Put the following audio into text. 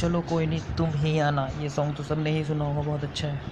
चलो कोई नहीं, तुम ही आना। ये सॉन्ग तो सबने ही सुना होगा, बहुत अच्छा है।